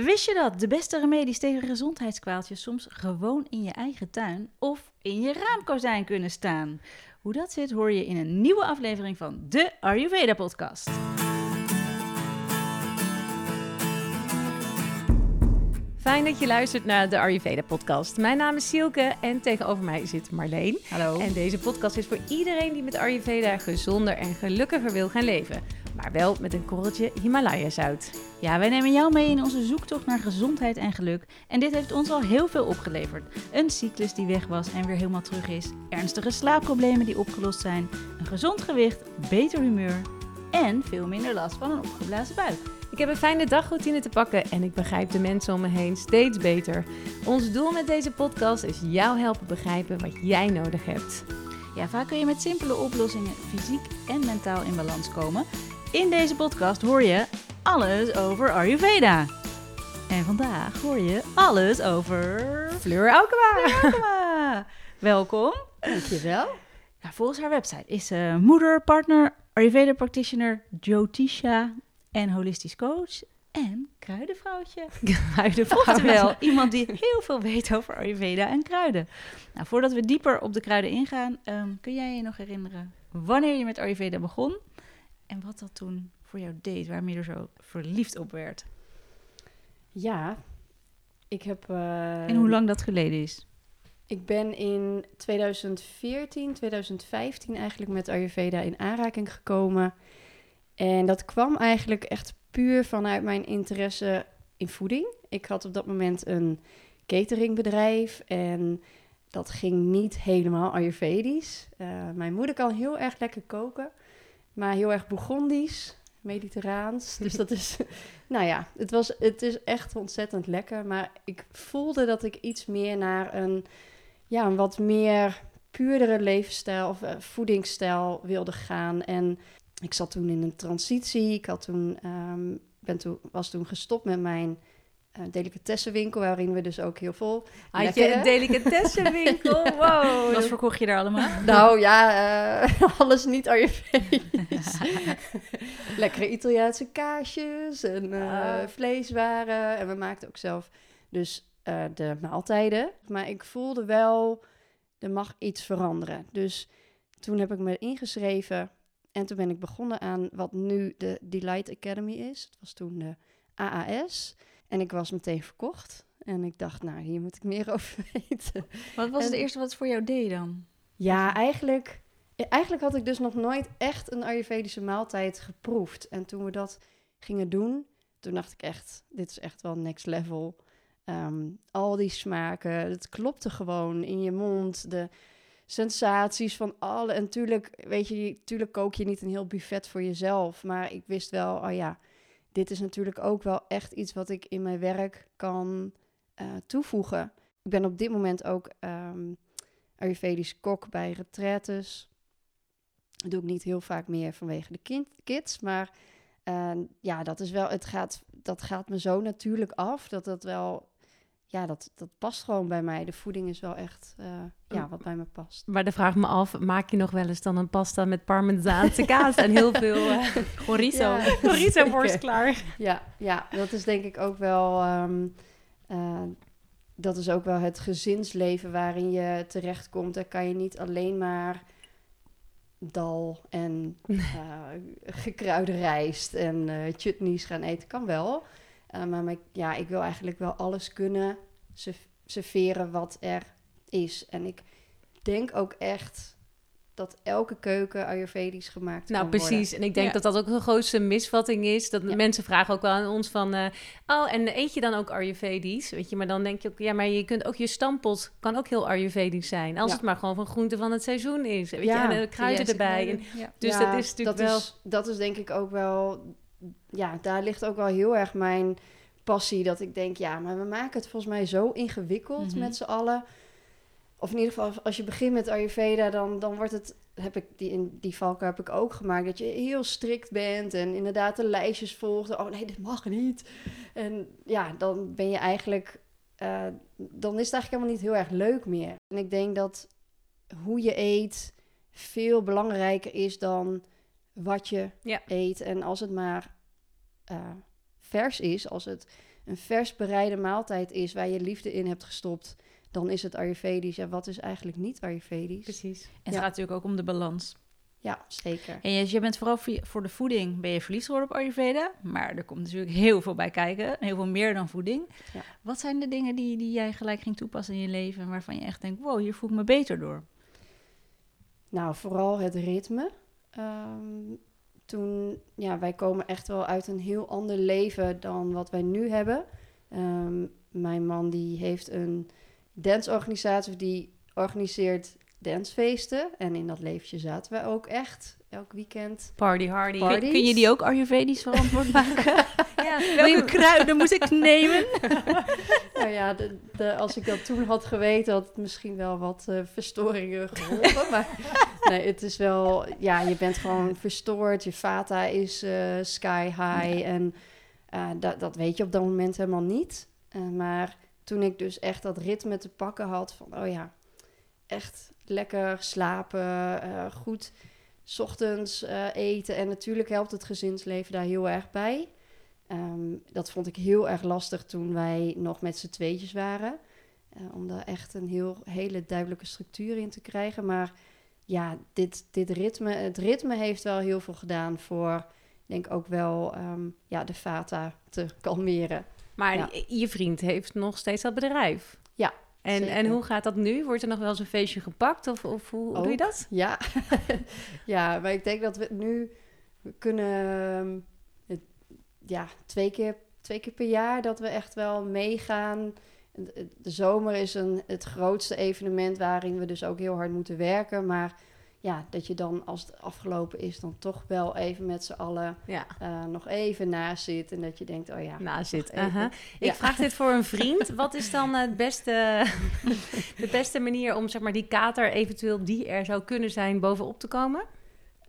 Wist je dat de beste remedies tegen gezondheidskwaaltjes soms gewoon in je eigen tuin of in je raamkozijn kunnen staan? Hoe dat zit hoor je in een nieuwe aflevering van de Ayurveda podcast. Fijn dat je luistert naar de Ayurveda podcast. Mijn naam is Silke en tegenover mij zit Marleen. Hallo. En deze podcast is voor iedereen die met Ayurveda gezonder en gelukkiger wil gaan leven. Maar wel met een korreltje Himalaya zout. Ja, wij nemen jou mee in onze zoektocht naar gezondheid en geluk. En dit heeft ons al heel veel opgeleverd. Een cyclus die weg was en weer helemaal terug is. Ernstige slaapproblemen die opgelost zijn. Een gezond gewicht, beter humeur. En veel minder last van een opgeblazen buik. Ik heb een fijne dagroutine te pakken en ik begrijp de mensen om me heen steeds beter. Ons doel met deze podcast is jou helpen begrijpen wat jij nodig hebt. Ja, vaak kun je met simpele oplossingen fysiek en mentaal in balans komen. In deze podcast hoor je alles over Ayurveda. En vandaag hoor je alles over Fleur Aukema! Welkom. Welkom. Dankjewel. Volgens haar website is ze moeder, partner, Ayurveda practitioner, Jyotisha en holistisch coach en kruidenvrouwtje. Oftewel, iemand die heel veel weet over Ayurveda en kruiden. Nou, voordat we dieper op de kruiden ingaan, ehm, kun jij je nog herinneren wanneer je met Ayurveda begon en wat dat toen voor jou deed, waarmee je er zo verliefd op werd? Ja, ik heb. eh, En hoe lang dat geleden is? Ik ben in 2014, 2015 eigenlijk met Ayurveda in aanraking gekomen. En dat kwam eigenlijk echt puur vanuit mijn interesse in voeding. Ik had op dat moment een cateringbedrijf en dat ging niet helemaal Ayurvedisch. Eh, mijn moeder kan heel erg lekker koken, maar heel erg Bourgondisch, mediterraans. Dus dat is, nou ja, het, was, het is echt ontzettend lekker. Maar ik voelde dat ik iets meer naar een, ja, een wat meer puurdere levensstijl of eh, voedingsstijl wilde gaan. En ik zat toen in een transitie. Ik had toen, ehm, ben toen, was toen gestopt met mijn eh, delicatessenwinkel, waarin we dus ook heel veel Had je een delicatessenwinkel? Wow. Wat verkocht je daar allemaal? nou ja, eh, alles niet Ayurvedisch. Lekkere Italiaanse kaasjes en eh, Ah. vleeswaren. En we maakten ook zelf dus eh, de maaltijden. Maar ik voelde wel, er mag iets veranderen. Dus toen heb ik me ingeschreven. En toen ben ik begonnen aan wat nu de Delight Academy is. Het was toen de AAS. En ik was meteen verkocht. En ik dacht, nou, hier moet ik meer over weten. Wat was het En- eerste wat het voor jou deed dan? Ja, eigenlijk, eigenlijk had ik dus nog nooit echt een Ayurvedische maaltijd geproefd. En toen we dat gingen doen, toen dacht ik echt, dit is echt wel next level. Ehm, al die smaken, het klopte gewoon in je mond. De sensaties van alle. En tuurlijk, weet je, tuurlijk kook je niet een heel buffet voor jezelf. Maar ik wist wel, oh ja, dit is natuurlijk ook wel echt iets wat ik in mijn werk kan eh, toevoegen. Ik ben op dit moment ook ehm, Ayurvedisch kok bij retraites. Dat doe ik niet heel vaak meer vanwege de kids. Maar eh, ja, dat is wel, het gaat, dat gaat me zo natuurlijk af. Dat dat wel, ja, dat, dat past gewoon bij mij. De voeding is wel echt, eh, ja, wat bij me past. Maar dan vraag me af, maak je nog wel eens dan een pasta met parmezaanse kaas en heel veel uh, chorizo? Ja, chorizo worst klaar. Ja, ja, dat is denk ik ook wel. ehm, eh, dat is ook wel het gezinsleven waarin je terechtkomt. Daar kan je niet alleen maar dal en gekruide rijst en chutneys gaan eten. Kan wel. Eh, maar mijn- ja, ik wil eigenlijk wel alles kunnen serv- serveren wat er is. En ik denk ook echt dat elke keuken Ayurvedisch gemaakt Nou, kan worden. precies. En ik denk Ja. dat dat ook een grootste misvatting is. Dat Ja. mensen vragen ook wel aan ons van... eh, oh, en eet je dan ook Ayurvedisch? Weet je, maar dan denk je ook... Ja, maar je kunt ook je stampot kan ook heel Ayurvedisch zijn. Als Ja. het maar gewoon van groente van het seizoen is. Weet je, en de kruiden erbij. En, dus dat is natuurlijk dat wel... Is, dat is denk ik ook wel... Ja, daar ligt ook wel heel erg mijn passie. Dat ik denk, ja, maar we maken het volgens mij zo ingewikkeld Mhm. met z'n allen. Of in ieder geval, als je begint met Ayurveda, dan, dan wordt het... Heb ik die, in die valkuil heb ik ook gemaakt. Dat je heel strikt bent en inderdaad de lijstjes volgt. Oh nee, dit mag niet. En ja, dan ben je eigenlijk... eh, dan is het eigenlijk helemaal niet heel erg leuk meer. En ik denk dat hoe je eet veel belangrijker is dan wat je Ja. eet. En als het maar eh, vers is, als het een vers bereide maaltijd is waar je liefde in hebt gestopt, dan is het Ayurvedisch. Ja, wat is eigenlijk niet Ayurvedisch? Precies. En het Ja. gaat natuurlijk ook om de balans. Ja, zeker. En je, je bent vooral voor de voeding ben je verliefd geworden op Ayurveda. Maar er komt natuurlijk heel veel bij kijken. Heel veel meer dan voeding. Ja. Wat zijn de dingen die, die jij gelijk ging toepassen in je leven... waarvan je echt denkt, wow, hier voel ik me beter door? Nou, vooral het ritme. Ehm, toen, ja, wij komen echt wel uit een heel ander leven dan wat wij nu hebben. Ehm, mijn man die heeft een dansorganisatie die organiseert dansfeesten. En in dat leventje zaten we ook echt elk weekend. Party hardy. Kun je die ook Ayurvedisch verantwoord maken? ja, welke kruiden moet ik nemen? Nou ja, de, de, als ik dat toen had geweten, had het misschien wel wat eh, verstoringen geholpen. maar nee, het is wel, ja, je bent gewoon verstoord. Je vata is eh, sky high. En eh, dat, dat weet je op dat moment helemaal niet. Maar toen ik dus echt dat ritme te pakken had van, oh ja, echt lekker slapen, goed 's ochtends eten. En natuurlijk helpt het gezinsleven daar heel erg bij. Ehm, dat vond ik heel erg lastig toen wij nog met z'n tweetjes waren. Eh, om daar echt een heel, hele duidelijke structuur in te krijgen. Maar ja, dit, dit ritme, het ritme heeft wel heel veel gedaan voor, ik denk ook wel, ehm, ja, de vata te kalmeren. Maar Ja. je vriend heeft nog steeds dat bedrijf. Ja, En, zeker. en hoe gaat dat nu? Wordt er nog wel eens een feestje gepakt? Of, of hoe, hoe doe je dat? Ja. ja, maar ik denk dat we nu we kunnen, ehm, ja, twee keer, twee keer per jaar dat we echt wel meegaan. De, zomer is een, het grootste evenement waarin we dus ook heel hard moeten werken. Maar ja, dat je dan als het afgelopen is, dan toch wel even met z'n allen Ja, eh, nog even naast zit. En dat je denkt, oh ja, na zit. Ja. Ik vraag dit voor een vriend. Wat is dan het beste, de beste manier om zeg maar, die kater eventueel die er zou kunnen zijn bovenop te komen?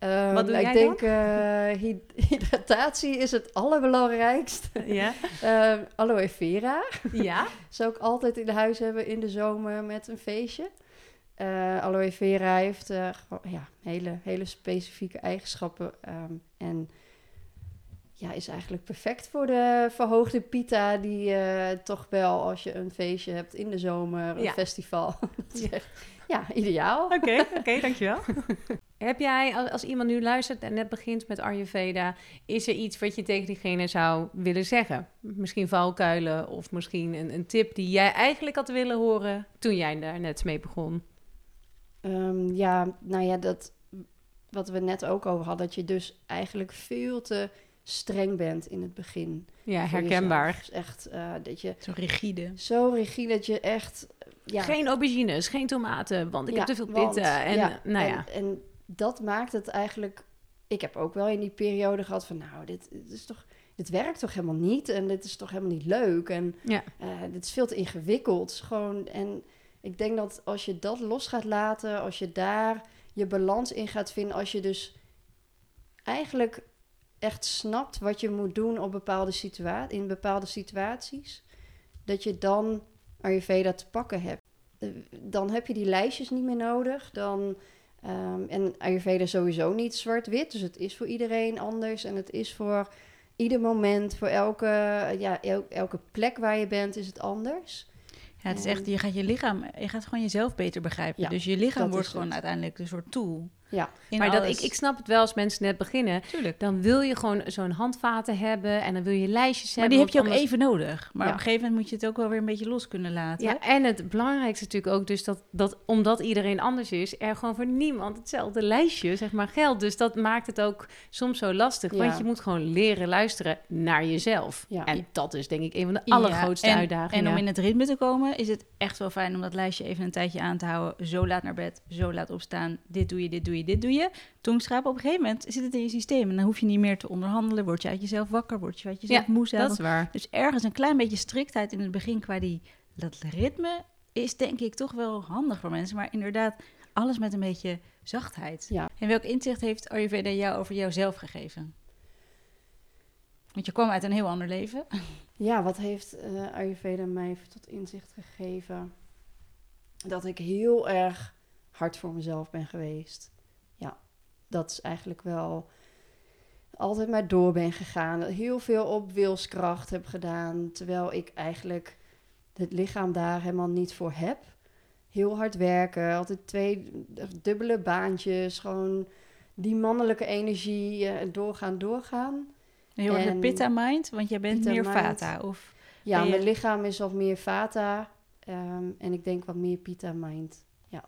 Ehm, Wat doe ik denk eh, hy- hydratatie is het allerbelangrijkst. Ja. Ehm, aloe vera. Ja? Zou ik altijd in huis hebben in de zomer met een feestje. Eh, aloe vera heeft eh, ja, hele, hele specifieke eigenschappen. ehm, en ja, is eigenlijk perfect voor de verhoogde pita... die eh, toch wel, als je een feestje hebt in de zomer, een Ja. festival... ja, ideaal. Oké, oké, dankjewel. Heb jij, als, als iemand nu luistert en net begint met Ayurveda, is er iets wat je tegen diegene zou willen zeggen? Misschien valkuilen of misschien een, een tip die jij eigenlijk had willen horen toen jij daar net mee begon? Ehm, ja, nou ja, dat wat we net ook over hadden, dat je dus eigenlijk veel te streng bent in het begin. Ja, herkenbaar. Dus echt eh, dat je Zo rigide. zo rigide dat je echt. Ja, Geen aubergines, geen tomaten, want ik ja, heb te veel want- pitten. En ja, nou en, ja, en dat maakt het eigenlijk. Ik heb ook wel in die periode gehad van, nou, dit, dit is toch. Dit werkt toch helemaal niet en dit is toch helemaal niet leuk en ja. eh, dit is veel te ingewikkeld. Gewoon, en ik denk dat als je dat los gaat laten, als je daar je balans in gaat vinden, als je dus eigenlijk echt snapt wat je moet doen op bepaalde situa in bepaalde situaties, dat je dan Ayurveda te pakken hebt. Eh, Dan heb je die lijstjes niet meer nodig. Dan, ehm, en Ayurveda is sowieso niet zwart-wit, dus het is voor iedereen anders en het is voor ieder moment, voor elke, ja, el- elke plek waar je bent, is het anders. Ja, het is echt, je gaat je lichaam, je gaat gewoon jezelf beter begrijpen. Ja, dus je lichaam wordt gewoon het. uiteindelijk een soort tool. Ja, In Maar dat, ik, ik snap het wel als mensen net beginnen. Tuurlijk. Dan wil je gewoon zo'n handvaten hebben en dan wil je lijstjes Maar hebben. die heb je ook anders- even nodig. Maar Ja. op een gegeven moment moet je het ook wel weer een beetje los kunnen laten. Ja, en het belangrijkste natuurlijk ook dus dat, dat omdat iedereen anders is, er gewoon voor niemand hetzelfde lijstje zeg maar geldt. Dus dat maakt het ook soms zo lastig, Ja. want je moet gewoon leren luisteren naar jezelf. Ja. En dat is denk ik een van de allergrootste en, uitdagingen. En om in het ritme te komen, is het echt wel fijn om dat lijstje even een tijdje aan te houden. Zo laat naar bed, zo laat opstaan. Dit doe je, dit doe je, dit doe je. Tongschrapen, op een gegeven moment zit het in je systeem. En dan hoef je niet meer te onderhandelen. Word je uit jezelf wakker, word je uit jezelf moe zelf. dat is waar. Dus ergens een klein beetje striktheid in het begin qua die, dat ritme is denk ik toch wel handig voor mensen. Maar inderdaad, alles met een beetje zachtheid. Ja. En welk inzicht heeft Ayurveda jou over jouzelf gegeven? Want je kwam uit een heel ander leven. Ja, wat heeft eh Ayurveda mij tot inzicht gegeven? Dat ik heel erg hard voor mezelf ben geweest. Dat is eigenlijk wel altijd maar door ben gegaan. Heel veel op wilskracht heb gedaan. Terwijl ik eigenlijk het lichaam daar helemaal niet voor heb. Heel hard werken, altijd twee dubbele baantjes. Gewoon die mannelijke energie uh, doorgaan, doorgaan. Heel erg pitta mind, want jij bent meer vata, of... Ja, mijn lichaam is wat meer vata ehm, en ik denk wat meer pitta mind, ja.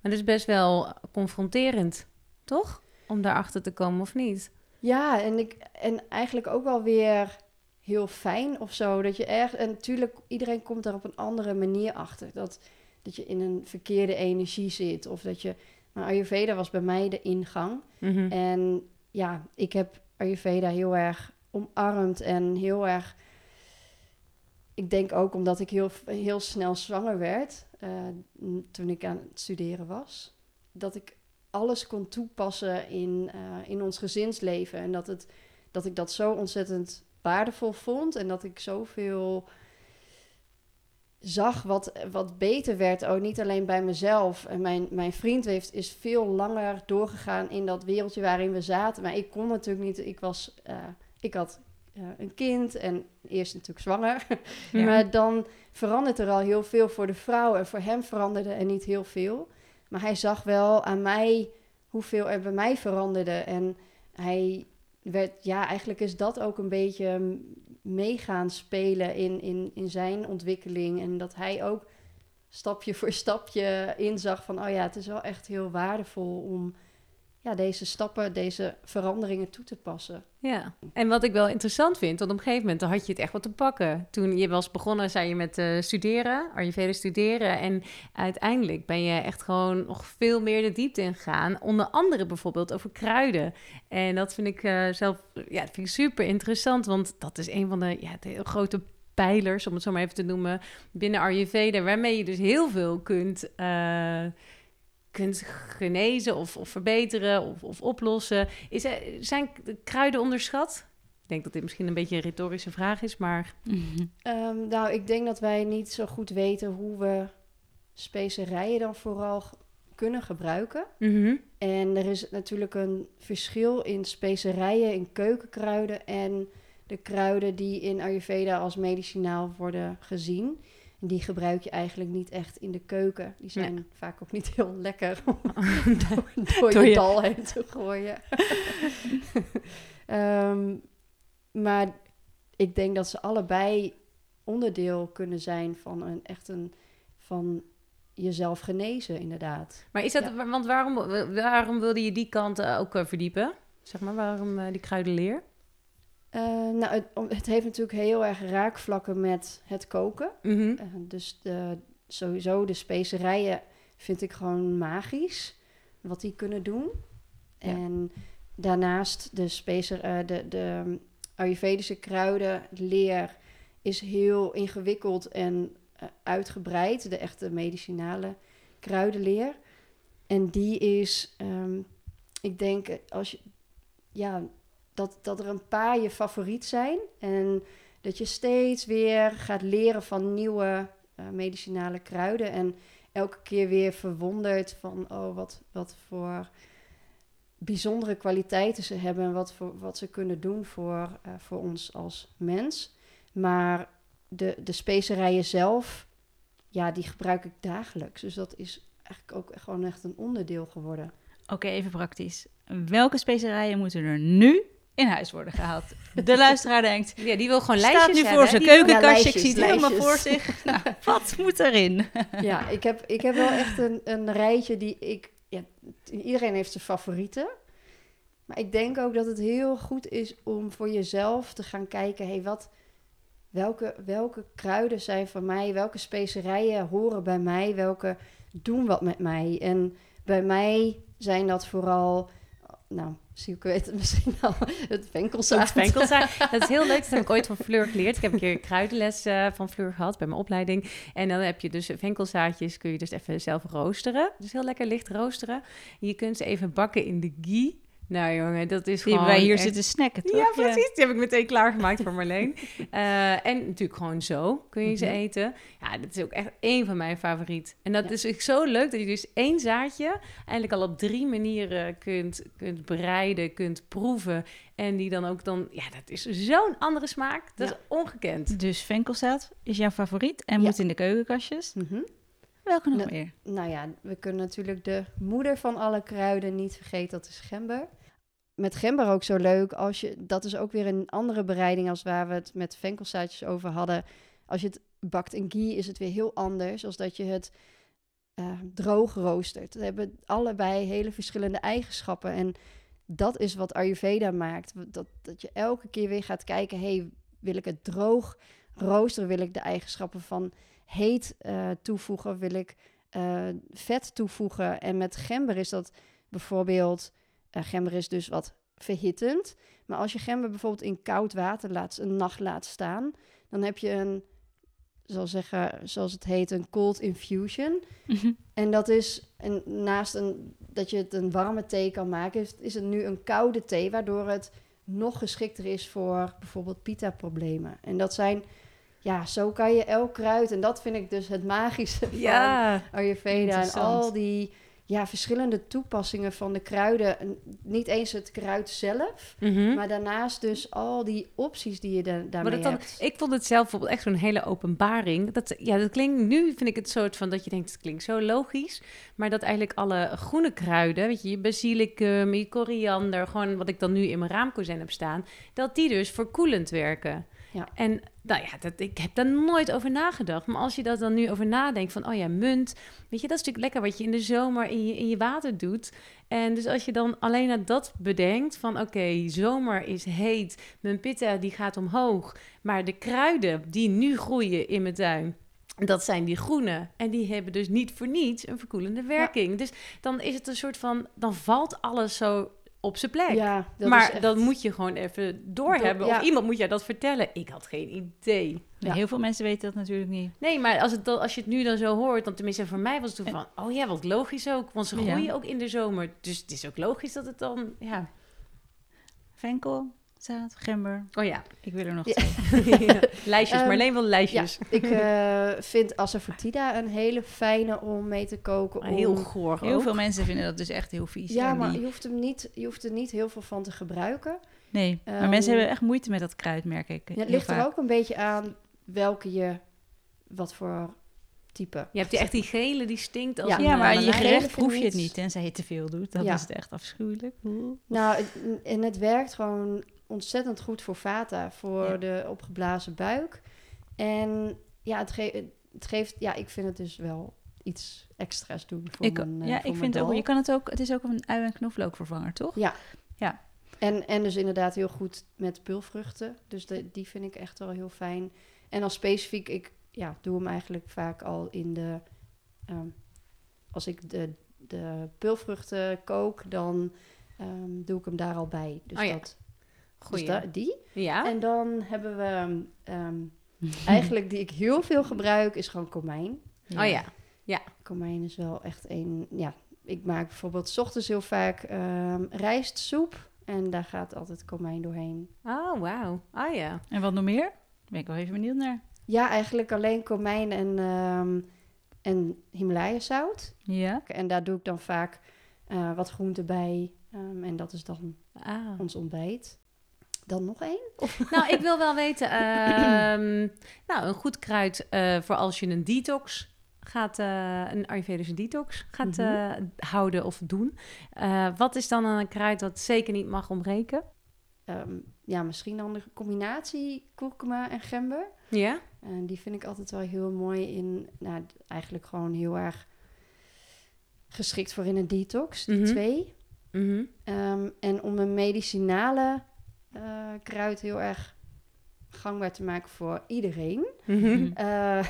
Maar het is best wel confronterend, toch? Om daarachter te komen, of niet? Ja, en, ik, en eigenlijk ook wel weer heel fijn of zo. Dat je erg. En natuurlijk, iedereen komt daar op een andere manier achter. Dat, dat je in een verkeerde energie zit. Of dat je. Maar Ayurveda was bij mij de ingang. Mhm. En ja, ik heb Ayurveda heel erg omarmd en heel erg. Ik denk ook omdat ik heel, heel snel zwanger werd. Uh, toen ik aan het studeren was. Dat ik alles kon toepassen in, uh, in ons gezinsleven. En dat, het, dat ik dat zo ontzettend waardevol vond. En dat ik zoveel zag wat, wat beter werd. Ook niet alleen bij mezelf. En mijn, mijn vriend heeft, is veel langer doorgegaan in dat wereldje waarin we zaten. Maar ik kon natuurlijk niet. Ik was. Uh, ik had uh, een kind en eerst natuurlijk zwanger. maar dan verandert er al heel veel voor de vrouw. En voor hem veranderde er niet heel veel. Maar hij zag wel aan mij hoeveel er bij mij veranderde. En hij werd, ja, eigenlijk is dat ook een beetje meegaan spelen in, in, in zijn ontwikkeling. En dat hij ook stapje voor stapje inzag van, oh ja, het is wel echt heel waardevol om ja, deze stappen, deze veranderingen toe te passen. Ja, en wat ik wel interessant vind, want op een gegeven moment had je het echt wat te pakken. Toen je was begonnen, zei je met uh, studeren, Ayurveda studeren. En uiteindelijk ben je echt gewoon nog veel meer de diepte ingegaan. Onder andere bijvoorbeeld over kruiden. En dat vind ik uh, zelf ja, vind ik super interessant, want dat is een van de, ja, de grote pijlers, om het zo maar even te noemen, binnen Ayurveda, waarmee je dus heel veel kunt... Uh, kunt genezen of, of verbeteren of, of oplossen. Is er, zijn kruiden onderschat? Ik denk dat dit misschien een beetje een retorische vraag is, maar... Ehm, nou, ik denk dat wij niet zo goed weten hoe we specerijen dan vooral kunnen gebruiken. Mhm. En er is natuurlijk een verschil in specerijen, in keukenkruiden en de kruiden die in Ayurveda als medicinaal worden gezien die gebruik je eigenlijk niet echt in de keuken. Die zijn vaak ook niet heel lekker om door, door, je, dal heen te gooien. Ehm, maar ik denk dat ze allebei onderdeel kunnen zijn van een echt een van jezelf genezen, inderdaad. Maar is dat, want waarom, waarom wilde je die kant ook uh, verdiepen? Zeg maar, waarom uh, die kruidenleer? Uh, nou, het, het, heeft natuurlijk heel erg raakvlakken met het koken. Mm -hmm. uh, dus de, sowieso de specerijen vind ik gewoon magisch. Wat die kunnen doen. Ja. En daarnaast de, specer, uh, de, de Ayurvedische kruidenleer is heel ingewikkeld en uitgebreid. De echte medicinale kruidenleer. En die is, um, ik denk, als je, ja, dat, dat er een paar je favoriet zijn. En dat je steeds weer gaat leren van nieuwe uh, medicinale kruiden. En elke keer weer verwonderd van, oh, wat, wat voor bijzondere kwaliteiten ze hebben en wat, voor, wat ze kunnen doen voor, uh, voor ons als mens. Maar de, de specerijen zelf, ja, die gebruik ik dagelijks. Dus dat is eigenlijk ook gewoon echt een onderdeel geworden. Oké, even praktisch. Welke specerijen moeten er nu in huis worden gehaald. De luisteraar denkt... Ja, die wil gewoon lijstjes Staat nu voor zijn keukenkastje, ik zie het helemaal voor zich. Nou, wat moet erin? ja, ik heb, ik heb wel echt een, een rijtje die ik... Ja, iedereen heeft zijn favorieten. Maar ik denk ook dat het heel goed is om voor jezelf te gaan kijken... Hey, wat, welke, welke kruiden zijn van mij? Welke specerijen horen bij mij? Welke doen wat met mij? En bij mij zijn dat vooral... Nou, ik weet het misschien al. Het venkelzaad. Het Dat is heel leuk. Dat heb ik ooit van Fleur geleerd. Ik heb een keer kruidenles uh, van Fleur gehad bij mijn opleiding. En dan heb je dus venkelzaadjes, kun je dus even zelf roosteren. Dus heel lekker licht roosteren. Je kunt ze even bakken in de ghee. Nou jongen, dat is Die gewoon... wij hier echt- zitten snacken, toch? Ja, precies. Die heb ik meteen klaargemaakt voor Marleen. Eh, en natuurlijk gewoon zo kun je ze Mhm. eten. Ja, dat is ook echt één van mijn favoriet. En dat Ja. is ook zo leuk dat je dus één zaadje eigenlijk al op drie manieren kunt, kunt bereiden, kunt proeven. En die dan ook dan... Ja, dat is zo'n andere smaak. Dat Ja. is ongekend. Dus venkelzaad is jouw favoriet en Ja. moet in de keukenkastjes. Mhm. Welke nog Nou, meer? Nou ja, we kunnen natuurlijk de moeder van alle kruiden niet vergeten, dat is gember. Met gember ook zo leuk, als je, dat is ook weer een andere bereiding als waar we het met venkelzaadjes over hadden. Als je het bakt in ghee is het weer heel anders, als dat je het eh, droog roostert. We hebben allebei hele verschillende eigenschappen en dat is wat Ayurveda maakt. Dat, dat je elke keer weer gaat kijken, hey, wil ik het droog roosteren? Wil ik de eigenschappen van heet eh, toevoegen? Wil ik eh, vet toevoegen? En met gember is dat bijvoorbeeld... eh, gember is dus wat verhittend. Maar als je gember bijvoorbeeld in koud water laat, een nacht laat staan... dan heb je een, zal zeggen, zoals het heet, een cold infusion. En dat is, en naast een, dat je het een warme thee kan maken, is, is het nu een koude thee, waardoor het nog geschikter is voor bijvoorbeeld pita-problemen. En dat zijn, ja, zo kan je elk kruid, en dat vind ik dus het magische van Ja. Ayurveda en al die ja, verschillende toepassingen van de kruiden. En niet eens het kruid zelf, Mhm. maar daarnaast dus al die opties die je da- Maar daarmee dat dan, hebt. ik vond het zelf bijvoorbeeld echt zo'n hele openbaring. Dat, ja, dat klinkt, nu vind ik het soort van dat je denkt, het klinkt zo logisch. Maar dat eigenlijk alle groene kruiden, weet je, je basilicum, je koriander, gewoon wat ik dan nu in mijn raamkozijn heb staan, dat die dus verkoelend werken. Ja. En nou ja, dat, ik heb daar nooit over nagedacht. Maar als je dat dan nu over nadenkt, van oh ja, munt, weet je, dat is natuurlijk lekker wat je in de zomer in je, in je water doet. En dus als je dan alleen aan dat bedenkt, van oké, zomer is heet, mijn pitta die gaat omhoog, maar de kruiden die nu groeien in mijn tuin, dat zijn die groene. En die hebben dus niet voor niets een verkoelende werking. Dus dan is het een soort van, dan valt alles zo op zijn plek. Ja, dat is maar echt- dat moet je gewoon even doorhebben. ja. Of iemand moet jou dat vertellen. Ik had geen idee. Ja. Heel veel mensen weten dat natuurlijk niet. Nee, maar als, het, als je het nu dan zo hoort, dan tenminste voor mij was het toen van, oh ja, wat logisch ook, want ze Ja. groeien ook in de zomer. Dus het is ook logisch dat het dan, ja. Venkel, zaad, gember. Oh ja. Ik wil er nog Ja. twee. lijstjes, Ehm, Marleen wil lijstjes. Ik eh, vind asafoetida een hele fijne om mee te koken. Maar heel om- goor Heel ook. veel mensen vinden dat dus echt heel vies. Ja, maar die- je hoeft, hem niet, je hoeft er niet heel veel van te gebruiken. Nee, maar Ehm, mensen hebben echt moeite met dat kruid, merk ik. Ja, het ligt vaak. er ook een beetje aan welke je, wat voor type. Je hebt die echt die gele, die stinkt als Ja. maar je gerecht proef je het niet- tenzij je te veel doet. Dan Ja. is het echt afschuwelijk. Nou, en het werkt gewoon ontzettend goed voor vata, voor Ja. de opgeblazen buik. En ja, het, ge- het geeft, ja, ik vind het dus wel iets extra's doen voor Ik, mijn, eh, ja, voor ik vind het ook. Je kan het ook. Het is ook een ui- en knoflookvervanger, toch? Ja. Ja. En, en dus inderdaad heel goed met pulvruchten. Dus de, die vind ik echt wel heel fijn. En dan specifiek, ik ja, doe hem eigenlijk vaak al in de... ehm, als ik de, de pulvruchten kook, dan ehm, doe ik hem daar al bij. Dus Oh ja. dat, dus Goeie. da- die. Ja? En dan hebben we... ehm, eigenlijk die ik heel veel gebruik, is gewoon komijn. Oh ja. Komijn is wel echt een... Ja, ik maak bijvoorbeeld 's ochtends heel vaak ehm, rijstsoep. En daar gaat altijd komijn doorheen. Oh, wauw. Oh ja. En wat nog meer? Daar ben ik wel even benieuwd naar. Ja, eigenlijk alleen komijn en, ehm en Himalaya zout. Ja. En daar doe ik dan vaak eh, wat groente bij. Ehm, en dat is dan Ah. ons ontbijt. Dan nog één? Nou, ik wil wel weten, ehm, nou, een goed kruid eh, voor als je een detox gaat, eh, een Ayurvedische detox gaat Mhm. eh, houden of doen. Wat is dan een kruid dat zeker niet mag ontbreken? Ehm, ja, misschien dan de combinatie kurkuma en gember. Ja? En die vind ik altijd wel heel mooi in, nou, eigenlijk gewoon heel erg geschikt voor in een detox, die Mhm. twee. Mhm. Ehm, en om een medicinale eh, kruid heel erg gangbaar te maken voor iedereen. Mhm. Eh,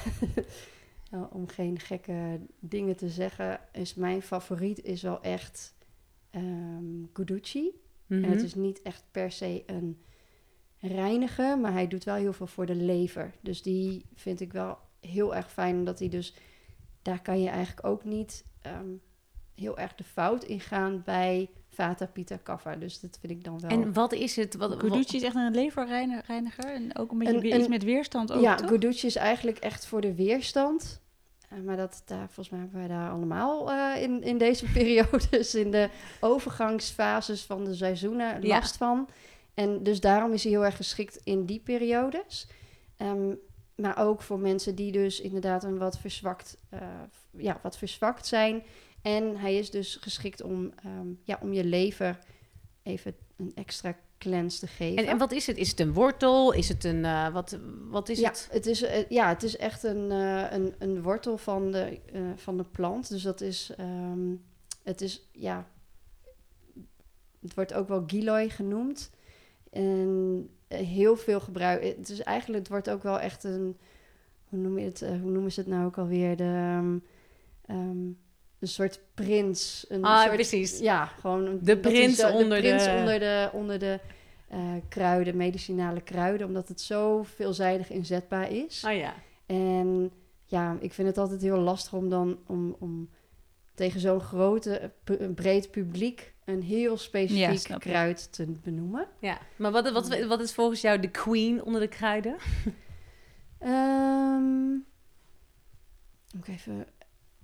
nou, om geen gekke dingen te zeggen, is mijn favoriet is wel echt ehm Guducci. Mhm. En het is niet echt per se een reiniger, maar hij doet wel heel veel voor de lever. Dus die vind ik wel heel erg fijn, omdat hij dus... Daar kan je eigenlijk ook niet ehm, heel erg de fout in gaan bij Vata, Pitta, Kapha. Dus dat vind ik dan wel... En wat is het? Wat, Guducci is echt een leverreiniger en ook een beetje Een- weer een- iets met weerstand ook, ja, toch? Guducci is eigenlijk echt voor de weerstand. Eh, maar dat, daar, volgens mij hebben wij daar allemaal eh, in, in deze periodes, in de overgangsfases van de seizoenen, Ja. last van. En dus daarom is hij heel erg geschikt in die periodes. Ehm, maar ook voor mensen die dus inderdaad een wat verzwakt, eh, ja, wat verzwakt zijn. En hij is dus geschikt om, ehm, ja, om je lever even een extra cleanse te geven. En, en wat is het? Is het een wortel? Is het een... eh, wat, wat is ja, het? is, eh, ja, het is echt een, eh, een, een wortel van de, van de plant. Dus dat is, ehm, het is, ja, het wordt ook wel giloi genoemd. En heel veel gebruik. Het is eigenlijk, het wordt ook wel echt een, hoe noem je het, hoe noemen ze het nou ook alweer? De, ehm, een soort prins. Een Ah, soort, precies. Ja, gewoon De prins zo- onder prins de- onder de, onder de eh, kruiden, medicinale kruiden, omdat het zo veelzijdig inzetbaar is. Ah ja. En ja, ik vind het altijd heel lastig om dan om, om tegen zo'n grote, eh, breed publiek een heel specifiek ik. kruid te benoemen. ja. Maar wat, wat, wat is volgens jou de queen onder de kruiden? Ehm ook even,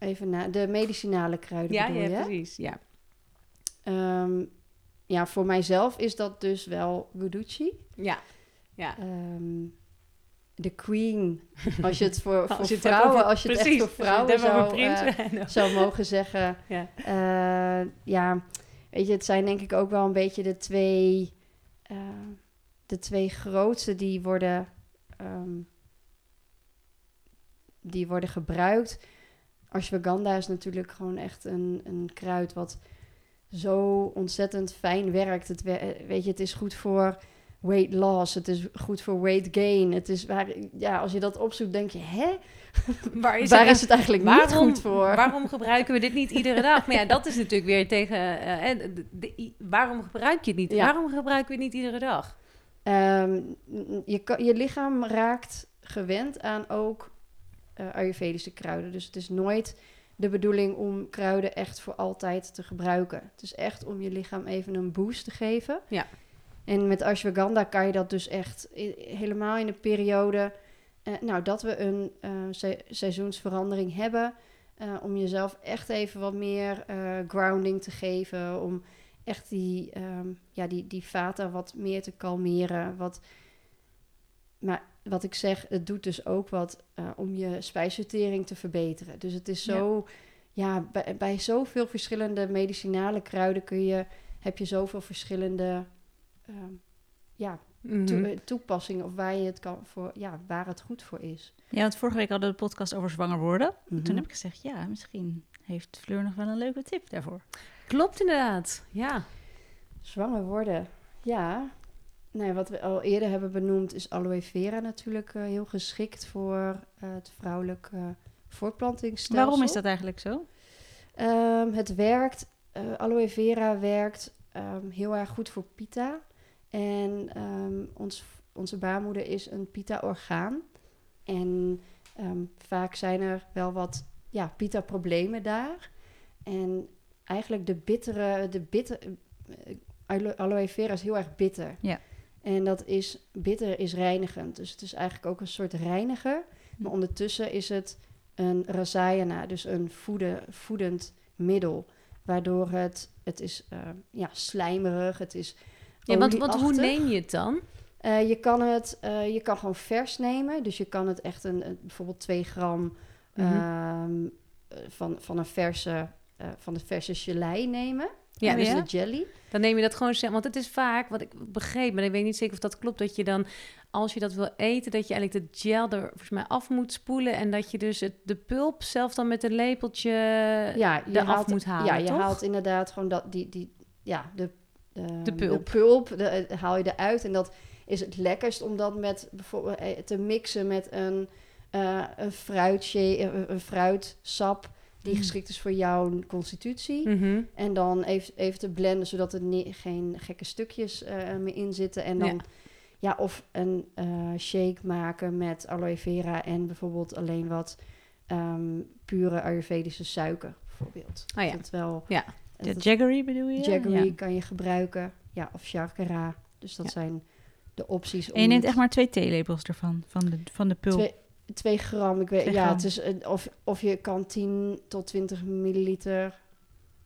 even na de medicinale kruiden Ja, bedoel ja, je? precies. Ja. Ehm, ja, voor mijzelf is dat dus wel Guducci. Ja. ja. Ehm, de queen, als je het voor, voor vrouwen, over- als je het precies, echt voor vrouwen zou, eh, zou mogen zeggen. Ja. Eh, ja, weet je, het zijn denk ik ook wel een beetje de twee, eh, de twee grootste die worden, ehm, die worden gebruikt. Ashwagandha is natuurlijk gewoon echt een, een kruid wat zo ontzettend fijn werkt. Het, eh, weet je, het is goed voor weight loss, het is goed voor weight gain. Het is waar, ja, als je dat opzoekt, denk je, hè? Waar is Waar het, is het eigenlijk niet waarom, goed voor? Waarom gebruiken we dit niet iedere dag? Maar ja, dat is natuurlijk weer tegen... de- de- i- waarom gebruik je het niet? Ja. Waarom gebruiken we het niet iedere dag? Ehm, je, je lichaam raakt gewend aan ook eh, Ayurvedische kruiden. Dus het is nooit de bedoeling om kruiden echt voor altijd te gebruiken. Het is echt om je lichaam even een boost te geven. Ja. En met ashwagandha kan je dat dus echt helemaal in de periode... eh, nou, dat we een eh, se- seizoensverandering hebben... om jezelf echt even wat meer grounding te geven... om echt die, ehm, ja, die, die vata wat meer te kalmeren. Wat, maar wat ik zeg, het doet dus ook wat eh, om je spijsvertering te verbeteren. Dus het is zo, ja, bij, bij zoveel verschillende medicinale kruiden kun je, heb je zoveel verschillende ehm, ja, Mhm. eh, toepassingen of waar je het kan voor, ja, waar het goed voor is. Ja, want vorige week hadden we de podcast over zwanger worden. Mhm. Toen heb ik gezegd, ja, misschien heeft Fleur nog wel een leuke tip daarvoor. Klopt inderdaad, ja. Zwanger worden, ja. Nee, wat we al eerder hebben benoemd is aloe vera natuurlijk eh, heel geschikt voor eh, het vrouwelijk eh, voortplantingsstelsel. Waarom is dat eigenlijk zo? Ehm, het werkt, eh, aloe vera werkt ehm, heel erg goed voor pita. En ehm, ons, onze baarmoeder is een pita-orgaan. En vaak zijn er wel wat ja, pita-problemen daar. En eigenlijk de bittere, de bitter, alo- aloe vera is heel erg bitter. Ja. En dat is, bitter is reinigend. Dus het is eigenlijk ook een soort reiniger. Maar Hm. ondertussen is het een rasayana, dus een voede, voedend middel. Waardoor het, het is eh, ja, slijmerig, het is ja want, want hoe neem je het dan? Eh, je, kan het, eh, je kan gewoon vers nemen. Dus je kan het echt een, een- bijvoorbeeld 2 gram Mhm. ehm, eh, van, van een verse, van de verse gelei nemen. Ja, Ja, dus de jelly. Dan neem je dat gewoon zelf. Want het is vaak, wat ik begreep, maar ik weet niet zeker of dat klopt, dat je dan, als je dat wil eten, dat je eigenlijk de gel er volgens mij af moet spoelen. En dat je dus het, de pulp zelf dan met een lepeltje ja, je eraf haalt, moet halen. Ja, je toch? haalt inderdaad gewoon dat, die, die, ja, de, ehm, De pulp. De pulp de, eh, haal je eruit. En dat is het lekkerst om dat met bijvoorbeeld eh, te mixen met een, eh een, fruitje, eh, een fruitsap die Mm. geschikt is voor jouw constitutie. Mhm. En dan even, even te blenden, zodat er geen gekke stukjes eh, meer in zitten. En dan, Ja. ja, of een eh, shake maken met aloe vera en bijvoorbeeld alleen wat ehm, pure Ayurvedische suiker, bijvoorbeeld. Oh ja. Dat wel Ja. De Jaggery bedoel je? Jaggery Ja. kan je gebruiken. Ja, of Shakara. Dus dat Ja. zijn de opties. om En je neemt echt maar twee theelepels ervan, van de, van de pulp. Twee, twee gram. Ik weet, ja, het is, een- of, of je kan 10 tot 20 milliliter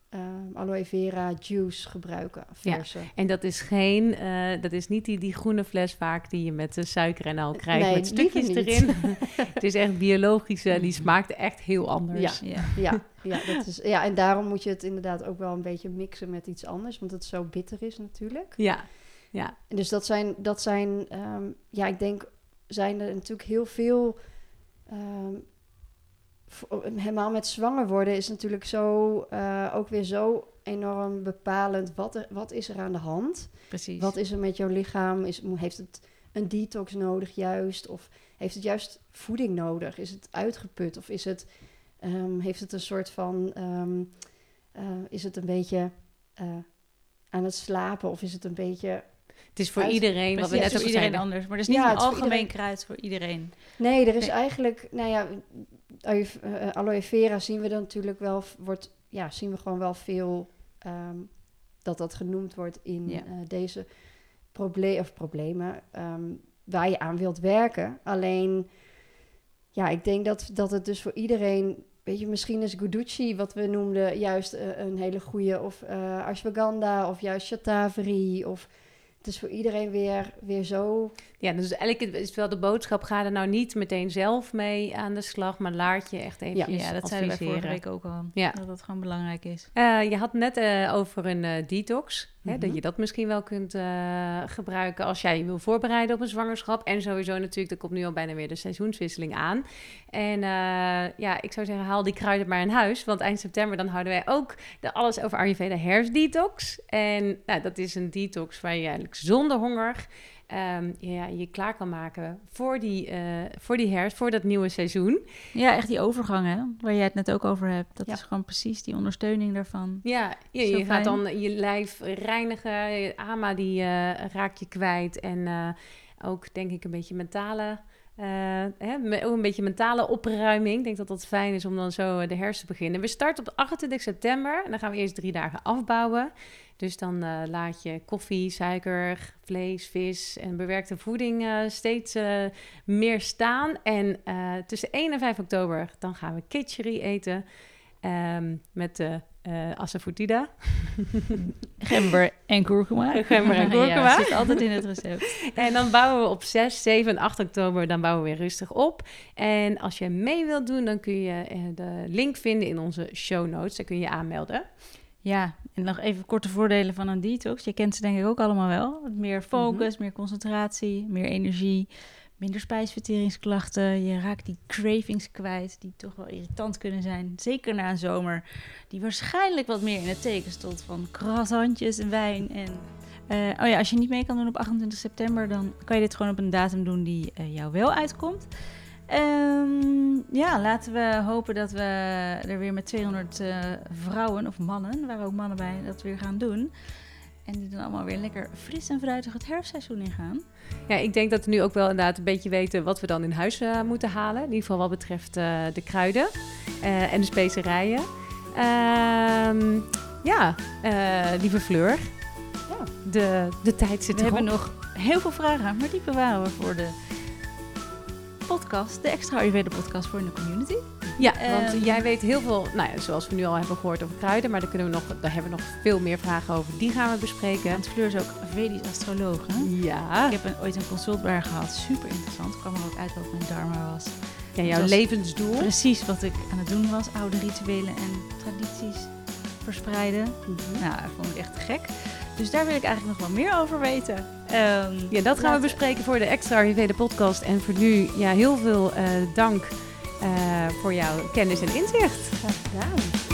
ehm, aloe vera juice gebruiken. Ja. Verse. En dat is geen, eh, dat is niet die, die groene fles vaak die je met de suiker en al krijgt Nee, met stukjes erin. het is echt biologisch, eh, die smaakt echt heel anders. Ja. Ja. Ja, ja, dat is, ja, en daarom moet je het inderdaad ook wel een beetje mixen met iets anders. Want het zo bitter is natuurlijk. Ja, ja. En Dus dat zijn, dat zijn ehm, ja, ik denk, zijn er natuurlijk heel veel. ehm, voor- helemaal met zwanger worden is natuurlijk zo eh, ook weer zo enorm bepalend. Wat, er, wat is er aan de hand? Precies. Wat is er met jouw lichaam? Is, heeft het een detox nodig juist? Of heeft het juist voeding nodig? Is het uitgeput? Of is het, ehm, heeft het een soort van... ehm, eh, is het een beetje eh, aan het slapen? Of is het een beetje... Het is voor Uit- iedereen, wat we net voor ook iedereen anders. Maar er is niet Ja, een algemeen iedereen. kruid voor iedereen. Nee, er is Nee. eigenlijk... Nou ja, aloe, eh, aloe vera zien we dan natuurlijk wel... Wordt, ja, zien we gewoon wel veel... ehm, dat dat genoemd wordt in Ja. eh, deze proble of problemen ehm, waar je aan wilt werken. Alleen, ja, ik denk dat, dat het dus voor iedereen, weet je, misschien is Guducci, wat we noemden, juist eh, een hele goede, of eh ashwagandha, of juist shatavari, of het is voor iedereen weer, weer zo. Ja, dus eigenlijk is wel de boodschap, ga er nou niet meteen zelf mee aan de slag, maar laat je echt even Ja, dat zeiden wij vorige week ook al. Ja. Dat dat gewoon belangrijk is. Eh, je had net eh, over een eh, detox. Hè, Mhm. dat je dat misschien wel kunt gebruiken als jij je wil voorbereiden op een zwangerschap. En sowieso natuurlijk, er komt nu al bijna weer de seizoenswisseling aan. En ja, ik zou zeggen, haal die kruiden maar in huis. Want eind september dan houden wij ook de Alles over Ayurveda herfstdetox. En nou, dat is een detox waar je eigenlijk zonder honger... ehm, ja, je klaar kan maken voor die, eh, voor die herfst, voor dat nieuwe seizoen. Ja, echt die overgang, hè, waar jij het net ook over hebt. Dat Ja. is gewoon precies die ondersteuning daarvan. Ja, je, gaat dan je lijf reinigen. Je ama die eh, raak je kwijt. En eh, ook denk ik een beetje mentale... eh, hè, ook een beetje mentale opruiming. Ik denk dat dat fijn is om dan zo eh, de herfst te beginnen. We starten op 28 september. En dan gaan we eerst drie dagen afbouwen. Dus dan eh, laat je koffie, suiker, vlees, vis en bewerkte voeding steeds meer staan. En tussen 1 en 5 oktober dan gaan we kitchery eten. ehm, met de eh asafoetida. Gember en kurkuma. Gember en kurkuma. Ja, zit altijd in het recept. En dan bouwen we op 6, 7 en 8 oktober, dan bouwen we weer rustig op. En als je mee wilt doen, dan kun je eh, de link vinden in onze show notes. Daar kun je je aanmelden. Ja, en nog even korte voordelen van een detox. Je kent ze denk ik ook allemaal wel. Meer focus, meer concentratie, meer energie, minder spijsverteringsklachten. Je raakt die cravings kwijt, die toch wel irritant kunnen zijn. Zeker na een zomer, die waarschijnlijk wat meer in het teken stond van croissantjes en wijn. En, eh, oh ja, als je niet mee kan doen op 28 september, dan kan je dit gewoon op een datum doen die eh, jou wel uitkomt. Ehm, ja, laten we hopen dat we er weer met 200 eh, vrouwen of mannen, waren ook mannen bij, dat weer gaan doen. En die dan allemaal weer lekker fris en fruitig het herfstseizoen ingaan. Ja, ik denk dat we nu ook wel inderdaad een beetje weten wat we dan in huis eh, moeten halen. In ieder geval wat betreft eh, de kruiden eh, en de specerijen. Ehm, ja, lieve Fleur, Ja. de, de tijd zit we erop. hebben nog heel veel vragen, maar die bewaren we voor de podcast, de extra Ayurveda podcast voor in de community. Ja, want Ehm, jij weet heel veel, nou ja, zoals we nu al hebben gehoord over kruiden, maar daar, kunnen we nog, daar hebben we nog veel meer vragen over. Die gaan we bespreken. Want Fleur is ook Vedisch astroloog. Hè? Ja, Ik heb een, ooit een consult bij haar gehad, super interessant. Ik kwam er ook uit wat mijn dharma was. ja jouw was levensdoel. Precies wat ik aan het doen was, oude rituelen en tradities verspreiden. Mhm. Nou, dat vond ik echt gek. Dus daar wil ik eigenlijk nog wel meer over weten. Ehm, Ja, dat gaan we bespreken voor de extra Ayurveda podcast. En voor nu, ja, heel veel eh, dank voor jouw kennis en inzicht. Graag.